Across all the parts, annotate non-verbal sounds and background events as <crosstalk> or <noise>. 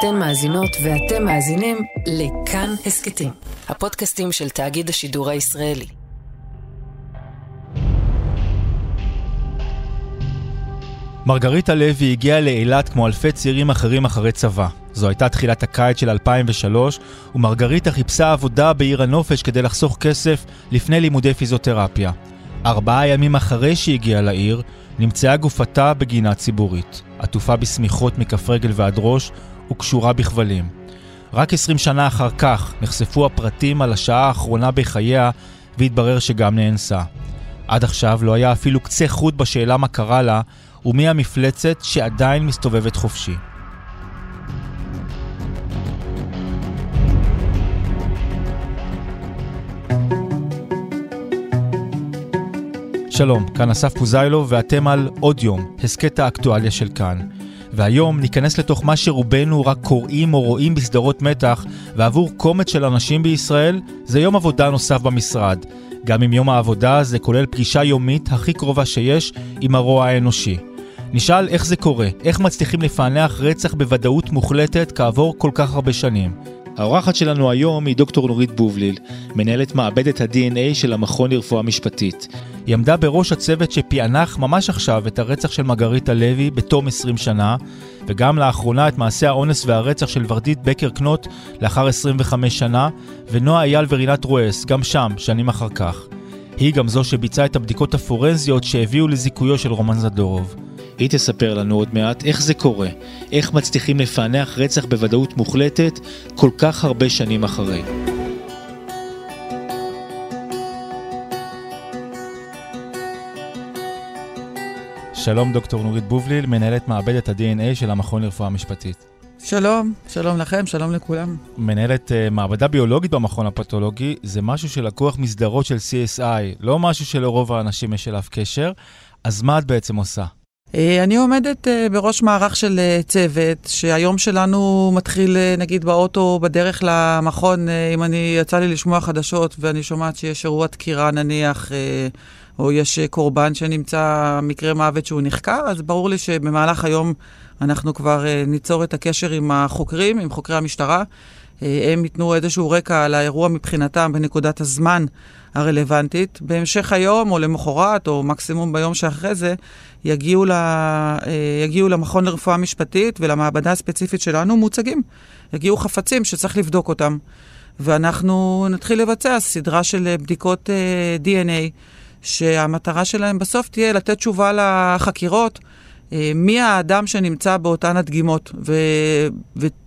אתן מאזינות ואתם מאזינים לכאן הסכתים, הפודקאסטים של תאגיד השידור הישראלי. מרגריטה לוי הגיעה לאילת כמו אלפי צעירים אחרים אחרי צבא. זו הייתה תחילת הקיץ של 2003, ומרגריטה חיפשה עבודה בעיר הנופש כדי לחסוך כסף לפני לימודי פיזיותרפיה. ארבעה ימים אחרי שהגיעה לעיר, נמצאה גופתה בגינה ציבורית, עטופה בשמיכות מכף רגל ועד ראש וקשורה בכבלים. רק עשרים שנה אחר כך נחשפו הפרטים על השעה האחרונה בחייה והתברר שגם נאנסה. עד עכשיו לא היה אפילו קצה חוט בשאלה מה קרה לה ומי המפלצת שעדיין מסתובבת חופשי. שלום, כאן אסף פוזיילו ואתם על עוד יום, הסכת האקטואליה של כאן. והיום ניכנס לתוך מה שרובנו רק קוראים או רואים בסדרות מתח, ועבור קומץ של אנשים בישראל, זה יום עבודה נוסף במשרד. גם אם יום העבודה זה כולל פגישה יומית הכי קרובה שיש עם הרוע האנושי. נשאל איך זה קורה, איך מצליחים לפענח רצח בוודאות מוחלטת כעבור כל כך הרבה שנים. האורחת שלנו היום היא דוקטור נורית בובליל, מנהלת מעבדת ה-DNA של המכון לרפואה משפטית. היא עמדה בראש הצוות שפענח ממש עכשיו את הרצח של מרגריטה לוי בתום 20 שנה, וגם לאחרונה את מעשה האונס והרצח של ורדית בקר קנוט לאחר 25 שנה, ונועה אייל ורינת רואס, גם שם, שנים אחר כך. היא גם זו שביצעה את הבדיקות הפורנזיות שהביאו לזיכויו של רומן זדורוב. היא תספר לנו עוד מעט איך זה קורה, איך מצליחים לפענח רצח בוודאות מוחלטת כל כך הרבה שנים אחרי. שלום דוקטור נורית בובליל, מנהלת מעבדת ה-DNA של המכון לרפואה משפטית. שלום, שלום לכם, שלום לכולם. מנהלת uh, מעבדה ביולוגית במכון הפתולוגי, זה משהו שלקוח מסדרות של CSI, לא משהו שלרוב האנשים יש אליו קשר, אז מה את בעצם עושה? אה, אני עומדת אה, בראש מערך של צוות, שהיום שלנו מתחיל נגיד באוטו בדרך למכון, אם אני, יצא לי לשמוע חדשות ואני שומעת שיש אירוע דקירה נניח, או יש קורבן שנמצא מקרה מוות שהוא נחקר, אז ברור לי שבמהלך היום אנחנו כבר ניצור את הקשר עם החוקרים, עם חוקרי המשטרה. הם ייתנו איזשהו רקע על האירוע מבחינתם בנקודת הזמן הרלוונטית. בהמשך היום, או למחרת, או מקסימום ביום שאחרי זה, יגיעו, ל, אה, יגיעו למכון לרפואה משפטית ולמעבדה הספציפית שלנו מוצגים. יגיעו חפצים שצריך לבדוק אותם. ואנחנו נתחיל לבצע סדרה של בדיקות אה, DNA, שהמטרה שלהם בסוף תהיה לתת תשובה לחקירות. אה, מי האדם שנמצא באותן הדגימות,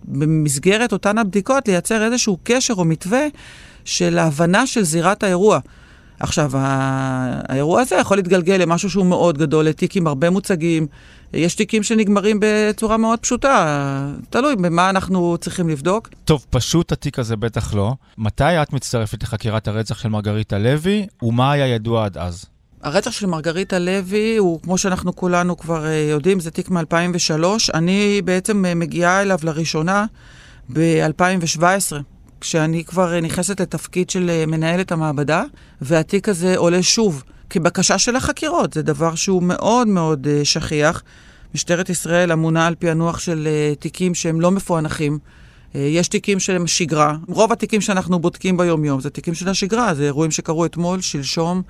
ובמסגרת אותן הבדיקות לייצר איזשהו קשר או מתווה של ההבנה של זירת האירוע. עכשיו, האירוע הזה יכול להתגלגל למשהו שהוא מאוד גדול, לתיק עם הרבה מוצגים. יש תיקים שנגמרים בצורה מאוד פשוטה, תלוי במה אנחנו צריכים לבדוק. טוב, פשוט התיק הזה בטח לא. מתי את מצטרפת לחקירת הרצח של מרגריטה לוי, ומה היה ידוע עד אז? הרצח של מרגריטה לוי הוא, כמו שאנחנו כולנו כבר אה, יודעים, זה תיק מ-2003. אני בעצם אה, מגיעה אליו לראשונה ב-2017. כשאני כבר נכנסת לתפקיד של אה, מנהלת המעבדה, והתיק הזה עולה שוב כבקשה של החקירות. זה דבר שהוא מאוד מאוד uh, שכיח. משטרת ישראל אמונה על פענוח של uh, תיקים שהם לא מפוענחים. יש תיקים שהם שגרה. רוב התיקים שאנחנו בודקים ביום-יום זה תיקים של השגרה, זה אירועים שקרו אתמול, שלשום.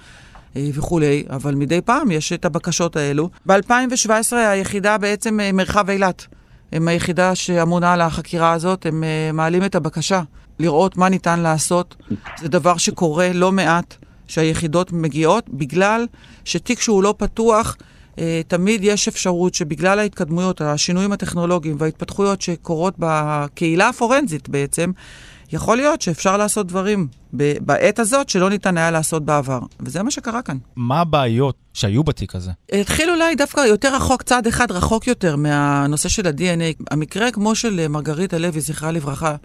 וכולי, אבל מדי פעם יש את הבקשות האלו. ב-2017 היחידה בעצם, מרחב אילת, הם היחידה שאמונה על החקירה הזאת, הם מעלים את הבקשה לראות מה ניתן לעשות. זה דבר שקורה לא מעט, שהיחידות מגיעות, בגלל שתיק שהוא לא פתוח, אה, תמיד יש אפשרות שבגלל ההתקדמויות, השינויים הטכנולוגיים וההתפתחויות שקורות בקהילה הפורנזית בעצם, יכול להיות שאפשר לעשות דברים בעת הזאת שלא ניתן היה לעשות בעבר. וזה מה שקרה כאן. מה הבעיות שהיו בתיק הזה? התחיל אולי דווקא יותר רחוק, צעד אחד רחוק יותר מהנושא של ה-DNA. המקרה כמו של מרגריטה לוי, זכרה לברכה, אה,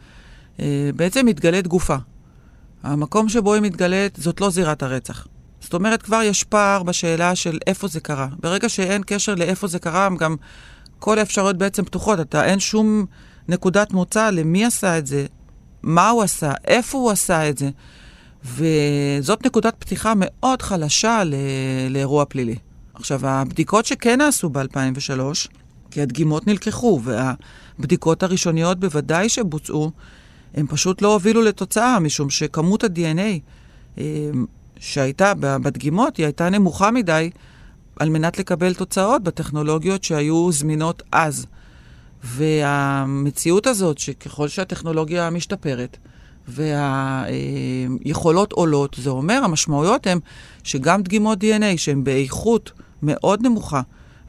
בעצם מתגלית גופה. המקום שבו היא מתגלית זאת לא זירת הרצח. זאת אומרת, כבר יש פער בשאלה של איפה זה קרה. ברגע שאין קשר לאיפה זה קרה, גם כל האפשרויות בעצם פתוחות. אתה, אין שום נקודת מוצא למי עשה את זה, מה הוא עשה, איפה הוא עשה את זה. וזאת נקודת פתיחה מאוד חלשה ל- לאירוע פלילי. עכשיו, הבדיקות שכן נעשו ב-2003, כי הדגימות נלקחו, והבדיקות הראשוניות בוודאי שבוצעו, הם פשוט לא הובילו לתוצאה, משום שכמות ה-DNA אה, שהייתה בדגימות, היא הייתה נמוכה מדי על מנת לקבל תוצאות בטכנולוגיות שהיו זמינות אז. והמציאות הזאת, שככל שהטכנולוגיה משתפרת והיכולות עולות, זה אומר, המשמעויות הן שגם דגימות DNA שהן באיכות מאוד נמוכה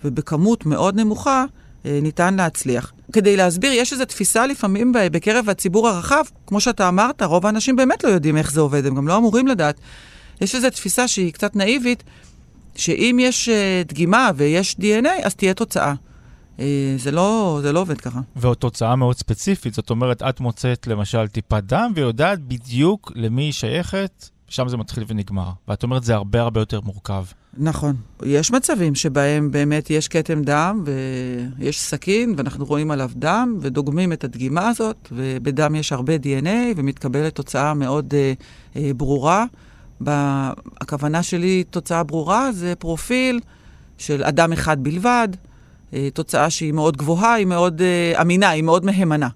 ובכמות מאוד נמוכה, ניתן להצליח. כדי להסביר, יש איזו תפיסה לפעמים בקרב הציבור הרחב, כמו שאתה אמרת, רוב האנשים באמת לא יודעים איך זה עובד, הם גם לא אמורים לדעת. יש איזו תפיסה שהיא קצת נאיבית, שאם יש uh, דגימה ויש DNA, אז תהיה תוצאה. Uh, זה לא, זה לא עובד ככה. ועוד תוצאה מאוד ספציפית, זאת אומרת, את מוצאת למשל טיפת דם ויודעת בדיוק למי היא שייכת, שם זה מתחיל ונגמר. ואת אומרת, זה הרבה הרבה יותר מורכב. נכון. יש מצבים שבהם באמת יש כתם דם ויש סכין, ואנחנו רואים עליו דם, ודוגמים את הדגימה הזאת, ובדם יש הרבה DNA, ומתקבלת תוצאה מאוד uh, uh, ברורה. הכוונה שלי, תוצאה ברורה, זה פרופיל של אדם אחד בלבד, אה, תוצאה שהיא מאוד גבוהה, היא מאוד אה, אמינה, היא מאוד מהימנה.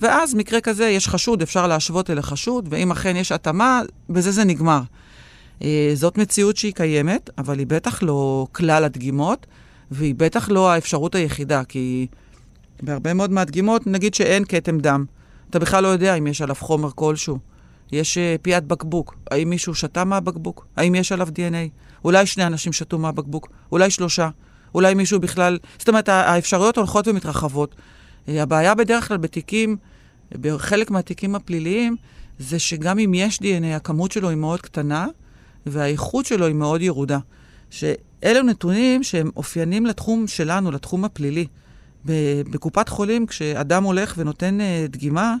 ואז מקרה כזה, יש חשוד, אפשר להשוות אל החשוד, ואם אכן יש התאמה, בזה זה נגמר. אה, זאת מציאות שהיא קיימת, אבל היא בטח לא כלל הדגימות, והיא בטח לא האפשרות היחידה, כי בהרבה מאוד מהדגימות, נגיד שאין כתם דם. אתה בכלל לא יודע אם יש עליו חומר כלשהו. יש uh, פיית בקבוק. האם מישהו שתה מהבקבוק? האם יש עליו DNA? אולי שני אנשים שתו מהבקבוק? אולי שלושה? אולי מישהו בכלל... זאת אומרת, האפשרויות הולכות ומתרחבות. הבעיה בדרך כלל בתיקים, בחלק מהתיקים הפליליים, זה שגם אם יש DNA, הכמות שלו היא מאוד קטנה, והאיכות שלו היא מאוד ירודה. שאלו נתונים שהם אופיינים לתחום שלנו, לתחום הפלילי. בקופת חולים, כשאדם הולך ונותן uh, דגימה,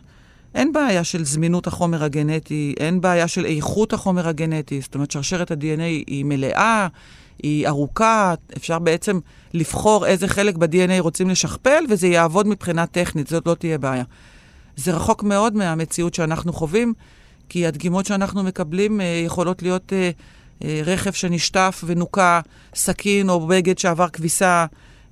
אין בעיה של זמינות החומר הגנטי, אין בעיה של איכות החומר הגנטי. זאת אומרת, שרשרת ה-DNA היא מלאה, היא ארוכה, אפשר בעצם לבחור איזה חלק ב-DNA רוצים לשכפל, וזה יעבוד מבחינה טכנית, זאת לא תהיה בעיה. זה רחוק מאוד מהמציאות שאנחנו חווים, כי הדגימות שאנחנו מקבלים אה, יכולות להיות אה, אה, רכב שנשטף ונוקה, סכין או בגד שעבר כביסה,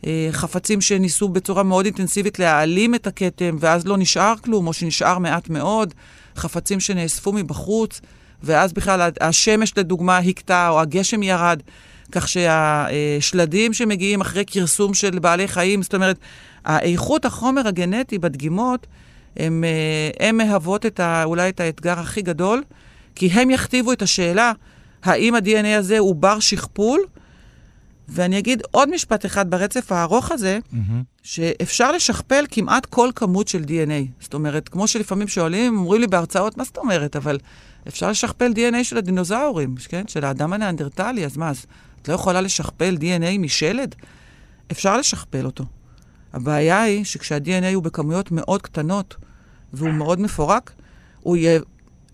אה, חפצים שניסו בצורה מאוד אינטנסיבית להעלים את הכתם, ואז לא נשאר כלום, או שנשאר מעט מאוד, חפצים שנאספו מבחוץ, ואז בכלל השמש לדוגמה הכתה, או הגשם ירד, כך שהשלדים שמגיעים אחרי כרסום של בעלי חיים, זאת אומרת, האיכות החומר הגנטי בדגימות, הם, אה, הם מהוות את ה, אולי את האתגר הכי גדול, כי הם יכתיבו את השאלה האם ה-DNA הזה הוא בר שכפול, ואני אגיד עוד משפט אחד ברצף הארוך הזה, mm-hmm. שאפשר לשכפל כמעט כל כמות של DNA. זאת אומרת, כמו שלפעמים שואלים, אומרים לי בהרצאות, מה זאת אומרת? אבל אפשר לשכפל DNA של הדינוזאורים, כן? של האדם הניאנדרטלי, אז מה, אז את לא יכולה לשכפל DNA משלד? אפשר לשכפל אותו. הבעיה היא שכשה-DNA הוא בכמויות מאוד קטנות והוא מאוד מפורק, הוא יהיה,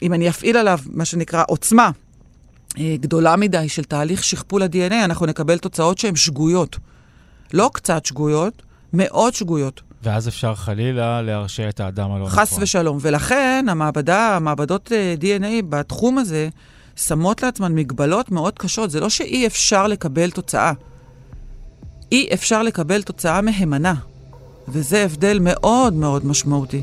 אם אני אפעיל עליו מה שנקרא עוצמה, אה, גדולה מדי של תהליך שכפול ה-DNA, אנחנו נקבל תוצאות שהן שגויות. לא קצת שגויות, מאוד שגויות. ואז אפשר חלילה להרשיע את האדם הלא נכון. חס ושלום. ולכן המעבדה, המעבדות אה, DNA בתחום הזה שמות לעצמן מגבלות מאוד קשות. זה לא שאי אפשר לקבל תוצאה. אי אפשר לקבל תוצאה מהימנה. וזה הבדל מאוד מאוד משמעותי.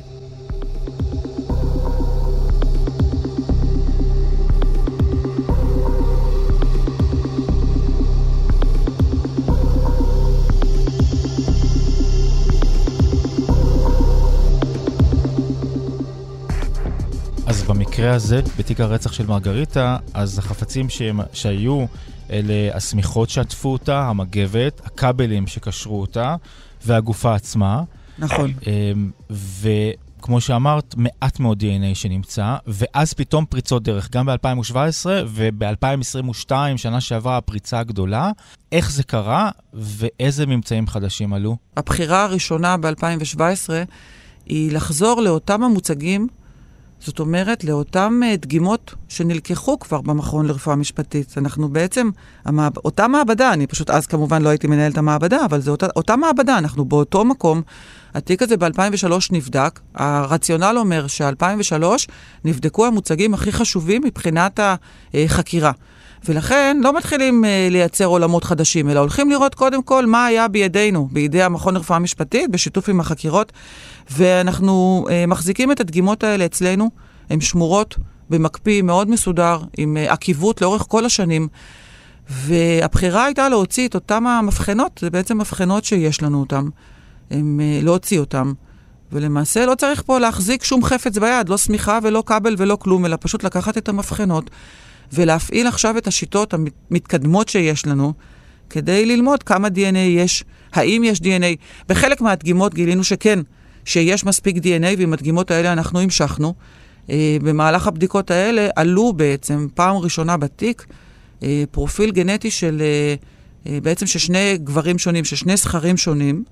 במקרה הזה, בתיק הרצח של מרגריטה, אז החפצים שהם, שהיו, אלה השמיכות שעטפו אותה, המגבת, הכבלים שקשרו אותה, והגופה עצמה. נכון. אמ, וכמו שאמרת, מעט מאוד DNA שנמצא, ואז פתאום פריצות דרך, גם ב-2017 וב-2022, שנה שעברה, הפריצה הגדולה. איך זה קרה ואיזה ממצאים חדשים עלו? הבחירה הראשונה ב-2017 היא לחזור לאותם המוצגים זאת אומרת, לאותן uh, דגימות שנלקחו כבר במכון לרפואה משפטית. אנחנו בעצם, המעב... אותה מעבדה, אני פשוט אז כמובן לא הייתי מנהלת המעבדה, אבל זו אותה, אותה מעבדה, אנחנו באותו מקום. התיק הזה ב-2003 נבדק. הרציונל אומר ש-2003 נבדקו המוצגים הכי חשובים מבחינת החקירה. ולכן לא מתחילים uh, לייצר עולמות חדשים, אלא הולכים לראות קודם כל מה היה בידינו, בידי המכון לרפואה משפטית, בשיתוף עם החקירות, ואנחנו uh, מחזיקים את הדגימות האלה אצלנו, הן שמורות במקפיא מאוד מסודר, עם uh, עקיבות לאורך כל השנים. והבחירה הייתה להוציא את אותן המבחנות, זה בעצם מבחנות שיש לנו אותן, הם, uh, להוציא אותן. ולמעשה לא צריך פה להחזיק שום חפץ ביד, לא שמיכה ולא כבל ולא כלום, אלא פשוט לקחת את המבחנות ולהפעיל עכשיו את השיטות המתקדמות שיש לנו, כדי ללמוד כמה DNA יש, האם יש DNA. בחלק מהדגימות גילינו שכן, שיש מספיק DNA, ועם הדגימות האלה אנחנו המשכנו. אה, במהלך הבדיקות האלה עלו בעצם, פעם ראשונה בתיק, אה, פרופיל גנטי של, אה, בעצם של שני גברים שונים, של שני זכרים שונים,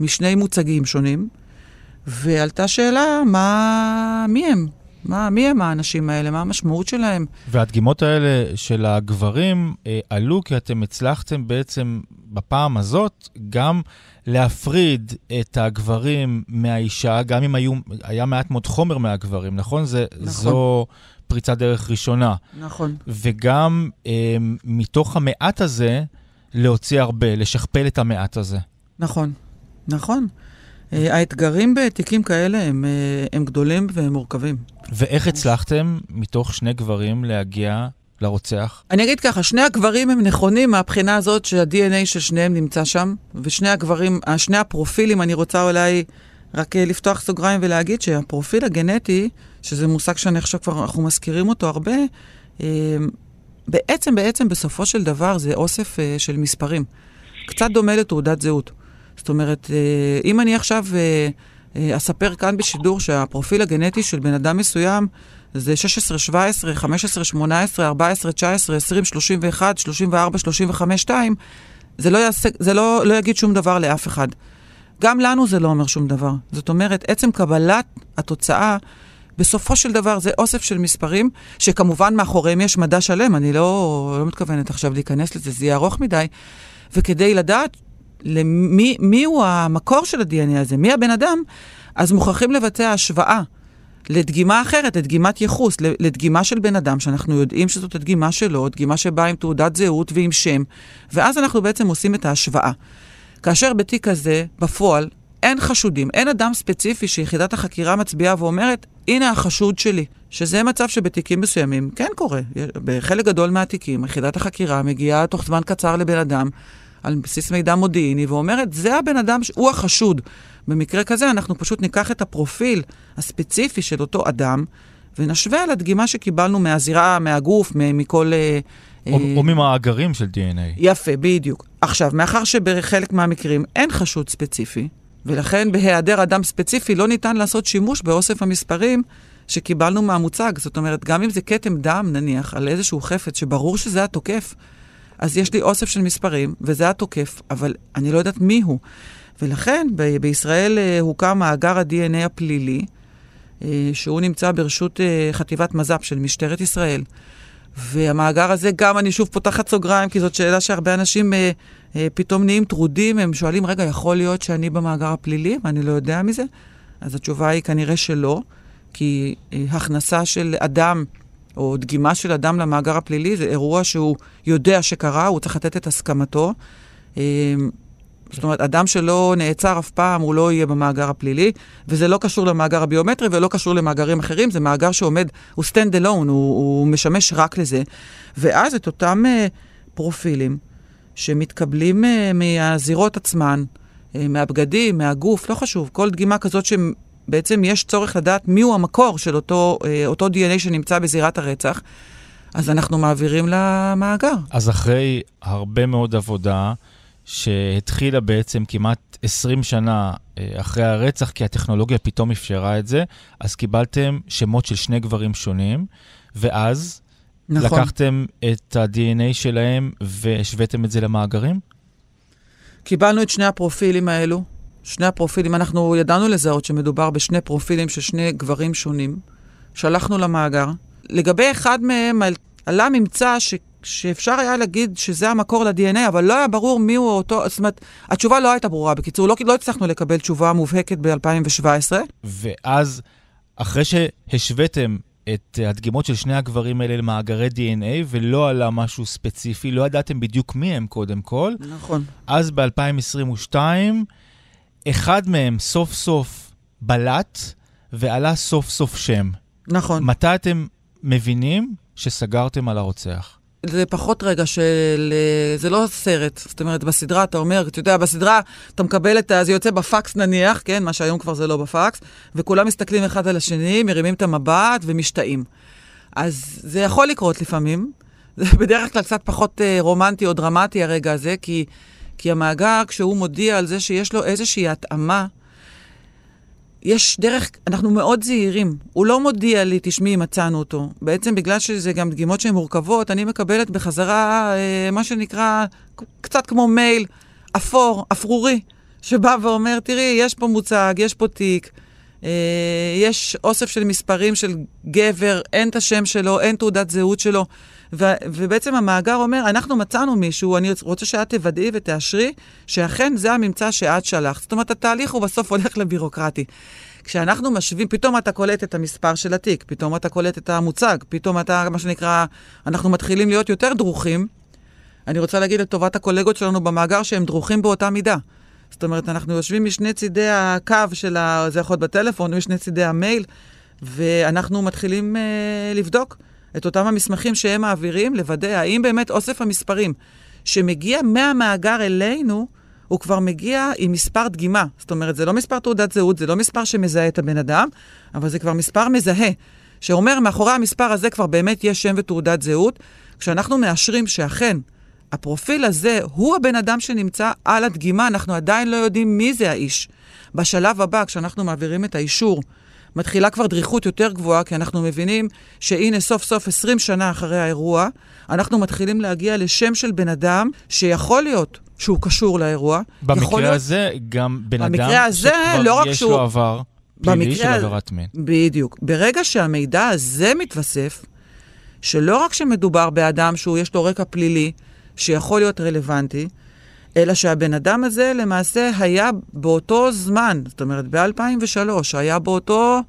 משני מוצגים שונים, ועלתה שאלה, מה, מי הם? מה, מי הם האנשים האלה? מה המשמעות שלהם? והדגימות האלה של הגברים עלו כי אתם הצלחתם בעצם בפעם הזאת גם להפריד את הגברים מהאישה, גם אם היו, היה מעט מאוד חומר מהגברים, נכון? זה, נכון. זו פריצת דרך ראשונה. נכון. וגם אה, מתוך המעט הזה, להוציא הרבה, לשכפל את המעט הזה. נכון, נכון. אה, האתגרים בתיקים כאלה הם, אה, הם גדולים והם מורכבים. ואיך הצלחתם מתוך שני גברים להגיע לרוצח? אני אגיד ככה, שני הגברים הם נכונים מהבחינה הזאת שה-DNA של שניהם נמצא שם, ושני הגברים, שני הפרופילים, אני רוצה אולי רק אה, לפתוח סוגריים ולהגיד שהפרופיל הגנטי, שזה מושג שאני חושב כבר אנחנו מזכירים אותו הרבה, בעצם, בעצם בסופו של דבר זה אוסף של מספרים. קצת דומה לתעודת זהות. זאת אומרת, אה, אם אני עכשיו אה, אה, אספר כאן בשידור שהפרופיל הגנטי של בן אדם מסוים זה 16, 17, 15, 18, 14, 19, 20, 31, 34, 35, 2, זה לא, יעשה, זה לא, לא יגיד שום דבר לאף אחד. גם לנו זה לא אומר שום דבר. זאת אומרת, עצם קבלת התוצאה, בסופו של דבר זה אוסף של מספרים, שכמובן מאחוריהם יש מדע שלם, אני לא, לא מתכוונת עכשיו להיכנס לזה, זה יהיה ארוך מדי. וכדי לדעת למי מי הוא המקור של ה-DNA הזה, מי הבן אדם, אז מוכרחים לבצע השוואה לדגימה אחרת, לדגימת ייחוס, לדגימה של בן אדם, שאנחנו יודעים שזאת הדגימה שלו, דגימה שבאה עם תעודת זהות ועם שם, ואז אנחנו בעצם עושים את ההשוואה. כאשר בתיק הזה, בפועל, אין חשודים, אין אדם ספציפי שיחידת החקירה מצביעה ואומרת, הנה החשוד שלי. שזה מצב שבתיקים מסוימים כן קורה. בחלק גדול מהתיקים, יחידת החקירה מגיעה תוך זמן קצר לבן אדם על בסיס מידע מודיעיני, ואומרת, זה הבן אדם, הוא החשוד. במקרה כזה אנחנו פשוט ניקח את הפרופיל הספציפי של אותו אדם, ונשווה לדגימה שקיבלנו מהזירה, מהגוף, מכל... אה, או, אה, או ממאגרים של DNA. יפה, בדיוק. עכשיו, מאחר שבחלק מהמקרים אין חשוד ספציפי, ולכן בהיעדר אדם ספציפי לא ניתן לעשות שימוש באוסף המספרים שקיבלנו מהמוצג. זאת אומרת, גם אם זה כתם דם, נניח, על איזשהו חפץ שברור שזה התוקף, אז יש לי אוסף של מספרים, וזה התוקף, אבל אני לא יודעת מי הוא. ולכן ב- בישראל uh, הוקם מאגר ה-DNA הפלילי, uh, שהוא נמצא ברשות uh, חטיבת מז"פ של משטרת ישראל. והמאגר הזה, גם אני שוב פותחת סוגריים, כי זאת שאלה שהרבה אנשים uh, uh, פתאום נהיים טרודים, הם שואלים, רגע, יכול להיות שאני במאגר הפלילי ואני לא יודע מזה? אז התשובה היא כנראה שלא, כי uh, הכנסה של אדם או דגימה של אדם למאגר הפלילי, זה אירוע שהוא יודע שקרה, הוא צריך לתת את הסכמתו. אמ, זאת אומרת, אדם שלא נעצר אף פעם, הוא לא יהיה במאגר הפלילי, וזה לא קשור למאגר הביומטרי ולא קשור למאגרים אחרים, זה מאגר שעומד, הוא stand alone, הוא, הוא משמש רק לזה. ואז את אותם uh, פרופילים שמתקבלים uh, מהזירות עצמן, uh, מהבגדים, מהגוף, לא חשוב, כל דגימה כזאת בעצם יש צורך לדעת מיהו המקור של אותו, אה, אותו DNA שנמצא בזירת הרצח, אז אנחנו מעבירים למאגר. אז אחרי הרבה מאוד עבודה, שהתחילה בעצם כמעט 20 שנה אה, אחרי הרצח, כי הטכנולוגיה פתאום אפשרה את זה, אז קיבלתם שמות של שני גברים שונים, ואז נכון. לקחתם את ה-DNA שלהם והשוויתם את זה למאגרים? קיבלנו את שני הפרופילים האלו, שני הפרופילים, אנחנו ידענו לזהות שמדובר בשני פרופילים של שני גברים שונים. שלחנו למאגר. לגבי אחד מהם עלה ממצא ש... שאפשר היה להגיד שזה המקור ל-DNA, אבל לא היה ברור מי הוא אותו, זאת אומרת, התשובה לא הייתה ברורה. בקיצור, לא, לא הצלחנו לקבל תשובה מובהקת ב-2017. ואז, אחרי שהשוויתם את הדגימות של שני הגברים האלה למאגרי DNA, ולא עלה משהו ספציפי, לא ידעתם בדיוק מי הם קודם כל. נכון. אז ב-2022, אחד מהם סוף סוף בלט, ועלה סוף סוף שם. נכון. מתי אתם מבינים שסגרתם על הרוצח? זה פחות רגע של... אה, זה לא סרט. זאת אומרת, בסדרה אתה אומר, אתה יודע, בסדרה אתה מקבל את ה... זה יוצא בפקס נניח, כן? מה שהיום כבר זה לא בפקס, וכולם מסתכלים אחד על השני, מרימים את המבט ומשתאים. אז זה יכול לקרות לפעמים. <laughs> זה בדרך כלל קצת פחות אה, רומנטי או דרמטי הרגע הזה, כי, כי המאגר, כשהוא מודיע על זה שיש לו איזושהי התאמה, יש דרך, אנחנו מאוד זהירים. הוא לא מודיע לי, תשמעי, מצאנו אותו. בעצם בגלל שזה גם דגימות שהן מורכבות, אני מקבלת בחזרה אה, מה שנקרא, קצת כמו מייל אפור, אפרורי, שבא ואומר, תראי, יש פה מוצג, יש פה תיק, אה, יש אוסף של מספרים של גבר, אין את השם שלו, אין תעודת זהות שלו. ו- ובעצם המאגר אומר, אנחנו מצאנו מישהו, אני רוצה שאת תוודאי ותאשרי שאכן זה הממצא שאת שלחת. זאת אומרת, התהליך הוא בסוף הולך לבירוקרטי. כשאנחנו משווים, פתאום אתה קולט את המספר של התיק, פתאום אתה קולט את המוצג, פתאום אתה, מה שנקרא, אנחנו מתחילים להיות יותר דרוכים. אני רוצה להגיד לטובת הקולגות שלנו במאגר שהם דרוכים באותה מידה. זאת אומרת, אנחנו יושבים משני צידי הקו של ה... זה יכול להיות בטלפון, משני צידי המייל, ואנחנו מתחילים אה, לבדוק. את אותם המסמכים שהם מעבירים, לוודא האם באמת אוסף המספרים שמגיע מהמאגר אלינו, הוא כבר מגיע עם מספר דגימה. זאת אומרת, זה לא מספר תעודת זהות, זה לא מספר שמזהה את הבן אדם, אבל זה כבר מספר מזהה, שאומר, מאחורי המספר הזה כבר באמת יש שם ותעודת זהות. כשאנחנו מאשרים שאכן הפרופיל הזה הוא הבן אדם שנמצא על הדגימה, אנחנו עדיין לא יודעים מי זה האיש. בשלב הבא, כשאנחנו מעבירים את האישור מתחילה כבר דריכות יותר גבוהה, כי אנחנו מבינים שהנה סוף סוף 20 שנה אחרי האירוע, אנחנו מתחילים להגיע לשם של בן אדם שיכול להיות שהוא קשור לאירוע. במקרה להיות... הזה, גם בן אדם הזה, שכבר לא יש שהוא... לו עבר פלילי של עבירת מין. בדיוק. ברגע שהמידע הזה מתווסף, שלא רק שמדובר באדם שהוא יש לו רקע פלילי, שיכול להיות רלוונטי, אלא שהבן אדם הזה למעשה היה באותו זמן, זאת אומרת ב-2003, היה באותו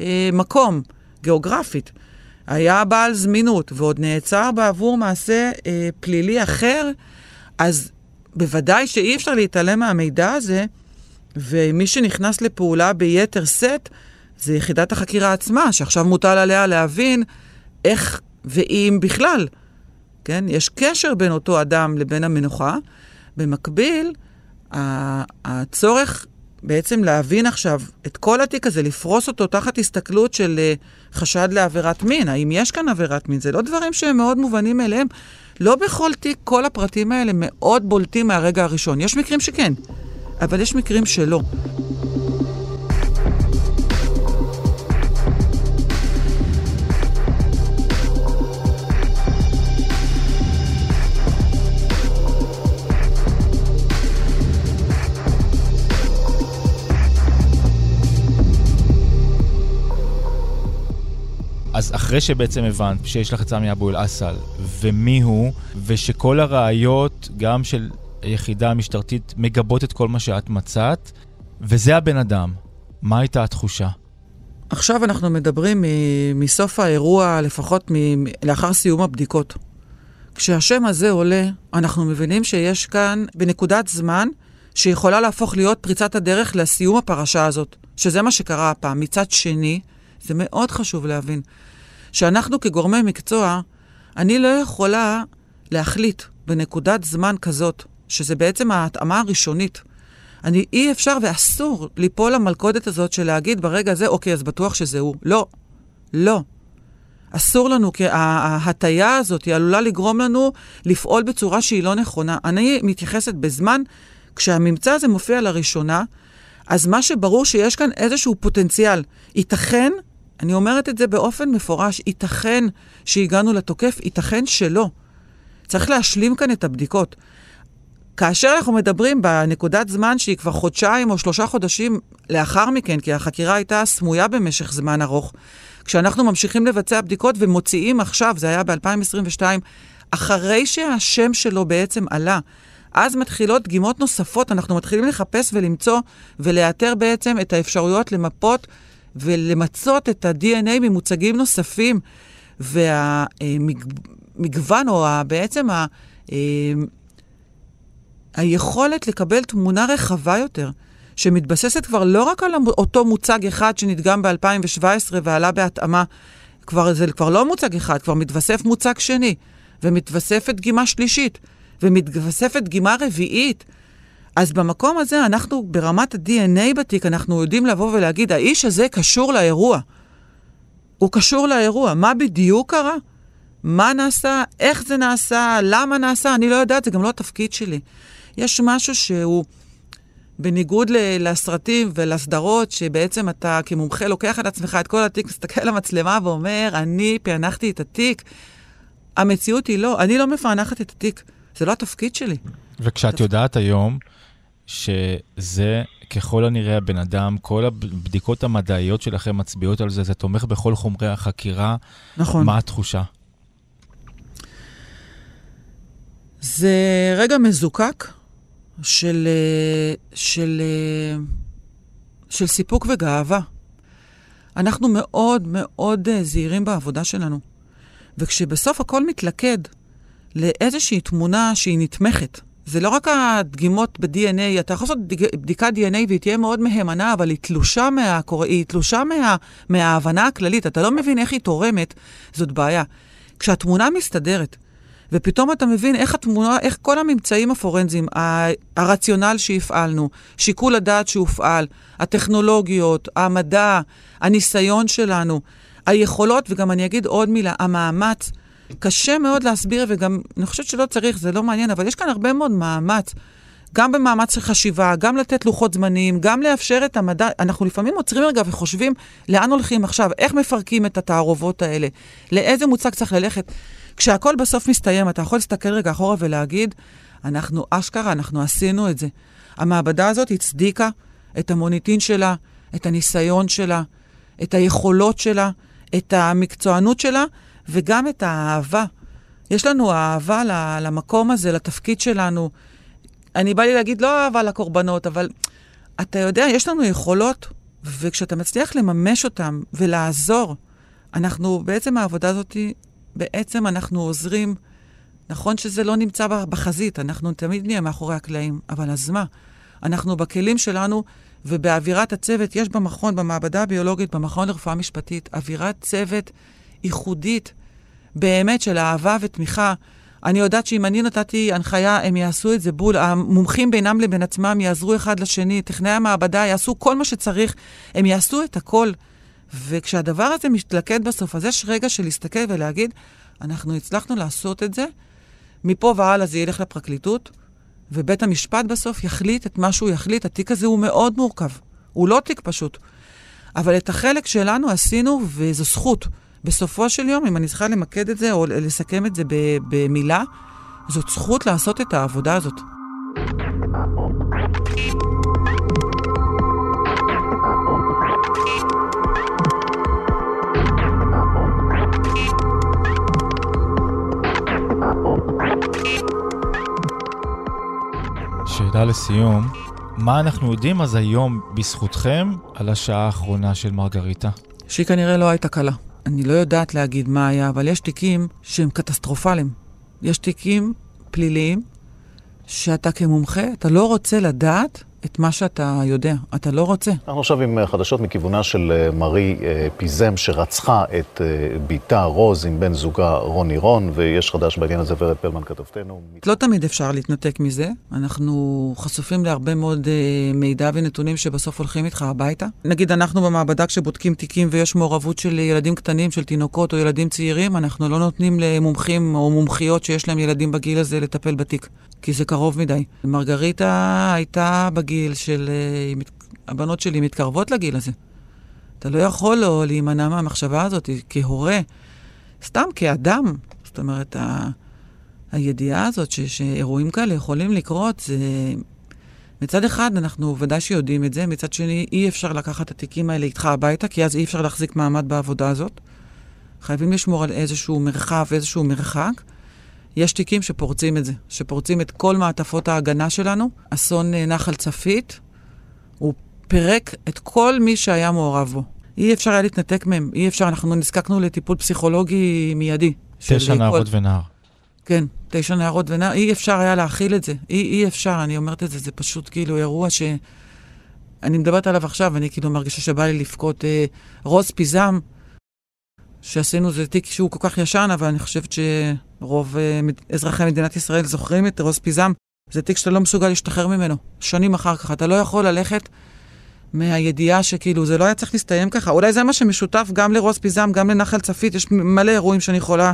אה, מקום, גיאוגרפית. היה בעל זמינות ועוד נעצר בעבור מעשה אה, פלילי אחר, אז בוודאי שאי אפשר להתעלם מהמידע הזה, ומי שנכנס לפעולה ביתר שאת זה יחידת החקירה עצמה, שעכשיו מוטל עליה להבין איך ואם בכלל, כן? יש קשר בין אותו אדם לבין המנוחה. במקביל, הצורך בעצם להבין עכשיו את כל התיק הזה, לפרוס אותו תחת הסתכלות של uh, חשד לעבירת מין. האם יש כאן עבירת מין? זה לא דברים שהם מאוד מובנים מאליהם. לא בכל תיק כל הפרטים האלה מאוד בולטים מהרגע הראשון. יש מקרים שכן, אבל יש מקרים שלא. אז אחרי שבעצם הבנת שיש לך את סמי אבו אל-אסל, ומי הוא, ושכל הראיות, גם של היחידה המשטרתית, מגבות את כל מה שאת מצאת, וזה הבן אדם, מה הייתה התחושה? עכשיו אנחנו מדברים מסוף האירוע, לפחות לאחר סיום הבדיקות. כשהשם הזה עולה, אנחנו מבינים שיש כאן, בנקודת זמן, שיכולה להפוך להיות פריצת הדרך לסיום הפרשה הזאת, שזה מה שקרה הפעם. מצד שני, זה מאוד חשוב להבין, שאנחנו כגורמי מקצוע, אני לא יכולה להחליט בנקודת זמן כזאת, שזה בעצם ההתאמה הראשונית. אני, אי אפשר ואסור ליפול למלכודת הזאת של להגיד ברגע הזה, אוקיי, אז בטוח שזה הוא. לא, לא. אסור לנו, כי ההטייה הזאת היא עלולה לגרום לנו לפעול בצורה שהיא לא נכונה. אני מתייחסת בזמן, כשהממצא הזה מופיע לראשונה, אז מה שברור שיש כאן איזשהו פוטנציאל. ייתכן אני אומרת את זה באופן מפורש, ייתכן שהגענו לתוקף, ייתכן שלא. צריך להשלים כאן את הבדיקות. כאשר אנחנו מדברים בנקודת זמן שהיא כבר חודשיים או שלושה חודשים לאחר מכן, כי החקירה הייתה סמויה במשך זמן ארוך, כשאנחנו ממשיכים לבצע בדיקות ומוציאים עכשיו, זה היה ב-2022, אחרי שהשם שלו בעצם עלה, אז מתחילות דגימות נוספות, אנחנו מתחילים לחפש ולמצוא ולאתר בעצם את האפשרויות למפות ולמצות את ה-DNA ממוצגים נוספים. והמגוון, או בעצם ה... היכולת לקבל תמונה רחבה יותר, שמתבססת כבר לא רק על אותו מוצג אחד שנדגם ב-2017 ועלה בהתאמה, כבר, זה כבר לא מוצג אחד, כבר מתווסף מוצג שני, ומתווספת דגימה שלישית, ומתווספת דגימה רביעית. אז במקום הזה, אנחנו ברמת ה-DNA בתיק, אנחנו יודעים לבוא ולהגיד, האיש הזה קשור לאירוע. הוא קשור לאירוע. מה בדיוק קרה? מה נעשה? איך זה נעשה? למה נעשה? אני לא יודעת, זה גם לא התפקיד שלי. יש משהו שהוא... בניגוד לסרטים ולסדרות, שבעצם אתה כמומחה לוקח על עצמך את כל התיק, מסתכל למצלמה ואומר, אני פענחתי את התיק. המציאות היא לא, אני לא מפענחת את התיק, זה לא התפקיד שלי. וכשאת יודעת היום שזה ככל הנראה הבן אדם, כל הבדיקות המדעיות שלכם מצביעות על זה, זה תומך בכל חומרי החקירה, נכון. מה התחושה? זה רגע מזוקק של, אה, של, אה, של סיפוק וגאווה. אנחנו מאוד מאוד אה, זהירים בעבודה שלנו. וכשבסוף הכל מתלכד לאיזושהי תמונה שהיא נתמכת, זה לא רק הדגימות ב-DNA, אתה יכול לעשות בדיקת DNA והיא תהיה מאוד מהימנה, אבל היא תלושה, מה, היא תלושה מה, מההבנה הכללית, אתה לא מבין איך היא תורמת, זאת בעיה. כשהתמונה מסתדרת, ופתאום אתה מבין איך התמונה, איך כל הממצאים הפורנזיים, הרציונל שהפעלנו, שיקול הדעת שהופעל, הטכנולוגיות, המדע, הניסיון שלנו, היכולות, וגם אני אגיד עוד מילה, המאמץ, קשה מאוד להסביר, וגם, אני חושבת שלא צריך, זה לא מעניין, אבל יש כאן הרבה מאוד מאמץ. גם במאמץ של חשיבה, גם לתת לוחות זמנים, גם לאפשר את המדע. אנחנו לפעמים עוצרים רגע וחושבים לאן הולכים עכשיו, איך מפרקים את התערובות האלה, לאיזה מוצג צריך ללכת. כשהכול בסוף מסתיים, אתה יכול להסתכל רגע אחורה ולהגיד, אנחנו אשכרה, אנחנו עשינו את זה. המעבדה הזאת הצדיקה את המוניטין שלה, את הניסיון שלה, את היכולות שלה, את המקצוענות שלה, וגם את האהבה. יש לנו אהבה למקום הזה, לתפקיד שלנו. אני בא לי להגיד לא אהבה לקורבנות, אבל אתה יודע, יש לנו יכולות, וכשאתה מצליח לממש אותן ולעזור, אנחנו, בעצם העבודה הזאת, בעצם אנחנו עוזרים. נכון שזה לא נמצא בחזית, אנחנו תמיד נהיה מאחורי הקלעים, אבל אז מה? אנחנו בכלים שלנו ובאווירת הצוות, יש במכון, במעבדה הביולוגית, במכון לרפואה משפטית, אווירת צוות ייחודית, באמת של אהבה ותמיכה. אני יודעת שאם אני נתתי הנחיה, הם יעשו את זה בול. המומחים בינם לבין עצמם יעזרו אחד לשני, טכנאי המעבדה יעשו כל מה שצריך, הם יעשו את הכל. וכשהדבר הזה מתלכד בסוף, אז יש רגע של להסתכל ולהגיד, אנחנו הצלחנו לעשות את זה, מפה והלאה זה ילך לפרקליטות, ובית המשפט בסוף יחליט את מה שהוא יחליט. התיק הזה הוא מאוד מורכב, הוא לא תיק פשוט. אבל את החלק שלנו עשינו, וזו זכות. בסופו של יום, אם אני צריכה למקד את זה או לסכם את זה במילה, זאת זכות לעשות את העבודה הזאת. שאלה לסיום, מה אנחנו יודעים אז היום בזכותכם על השעה האחרונה של מרגריטה? שהיא כנראה לא הייתה קלה. אני לא יודעת להגיד מה היה, אבל יש תיקים שהם קטסטרופליים. יש תיקים פליליים שאתה כמומחה, אתה לא רוצה לדעת את מה שאתה יודע, אתה לא רוצה. אנחנו עכשיו עם אה, חדשות מכיוונה של אה, מרי אה, פיזם, שרצחה את בתה רוז עם בן זוגה רוני רון, ויש חדש בעניין הזה, ורד פלמן כתבתנו. לא תמיד אפשר להתנתק מזה. אנחנו חשופים להרבה מאוד מידע ונתונים שבסוף הולכים איתך הביתה. נגיד, אנחנו במעבדה, כשבודקים תיקים ויש מעורבות של ילדים קטנים, של תינוקות או ילדים צעירים, אנחנו לא נותנים למומחים או מומחיות שיש להם ילדים בגיל הזה לטפל בתיק. כי זה קרוב מדי. מרגריטה הייתה בגיל של... אה, הבנות שלי מתקרבות לגיל הזה. אתה לא יכול לא להימנע מהמחשבה הזאת כהורה, סתם כאדם. זאת אומרת, ה... הידיעה הזאת ש... שאירועים כאלה יכולים לקרות, זה... מצד אחד, אנחנו ודאי שיודעים את זה, מצד שני, אי אפשר לקחת את התיקים האלה איתך הביתה, כי אז אי אפשר להחזיק מעמד בעבודה הזאת. חייבים לשמור על איזשהו מרחב, איזשהו מרחק. יש תיקים שפורצים את זה, שפורצים את כל מעטפות ההגנה שלנו. אסון אה, נחל צפית, הוא פירק את כל מי שהיה מעורב בו. אי אפשר היה להתנתק מהם, אי אפשר, אנחנו נזקקנו לטיפול פסיכולוגי מיידי. תשע נערות ונער. כן, תשע נערות ונער, אי אפשר היה להכיל את זה. אי, אי אפשר, אני אומרת את זה, זה פשוט כאילו אירוע ש... אני מדברת עליו עכשיו, אני כאילו מרגישה שבא לי לבכות. אה, רוז פיזם, שעשינו, זה תיק שהוא כל כך ישן, אבל אני חושבת שרוב אה, אזרחי מדינת ישראל זוכרים את רוז פיזם. זה תיק שאתה לא מסוגל להשתחרר ממנו. שנים אחר כך, אתה לא יכול ללכת מהידיעה שכאילו זה לא היה צריך להסתיים ככה. אולי זה מה שמשותף גם לרוז פיזם, גם לנחל צפית. יש מלא אירועים שאני יכולה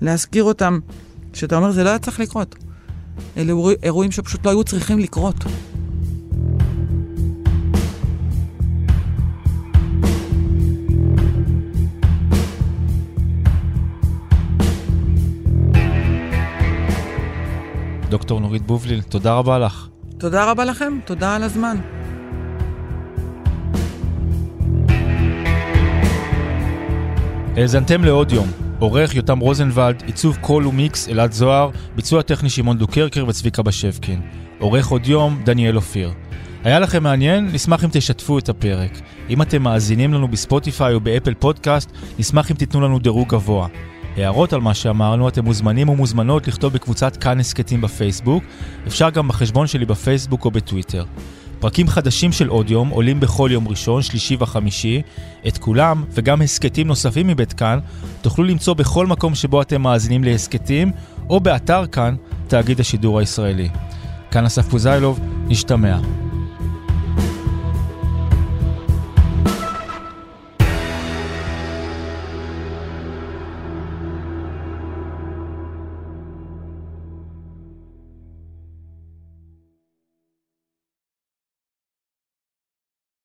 להזכיר אותם, שאתה אומר, זה לא היה צריך לקרות. אלה אירועים שפשוט לא היו צריכים לקרות. דוקטור נורית בובליל, תודה רבה לך. תודה רבה לכם, תודה על הזמן. האזנתם לעוד יום. עורך יותם רוזנבלד, עיצוב קול ומיקס אלעד זוהר, ביצוע טכני שמעון דוקרקר וצביקה בשבקין. עורך עוד יום, דניאל אופיר. היה לכם מעניין? נשמח אם תשתפו את הפרק. אם אתם מאזינים לנו בספוטיפיי או באפל פודקאסט, נשמח אם תיתנו לנו דירוג גבוה. הערות על מה שאמרנו, אתם מוזמנים ומוזמנות לכתוב בקבוצת כאן הסכתים בפייסבוק, אפשר גם בחשבון שלי בפייסבוק או בטוויטר. פרקים חדשים של אודיום עולים בכל יום ראשון, שלישי וחמישי. את כולם, וגם הסכתים נוספים מבית כאן, תוכלו למצוא בכל מקום שבו אתם מאזינים להסכתים, או באתר כאן, תאגיד השידור הישראלי. כאן אסף פוזיילוב, נשתמע.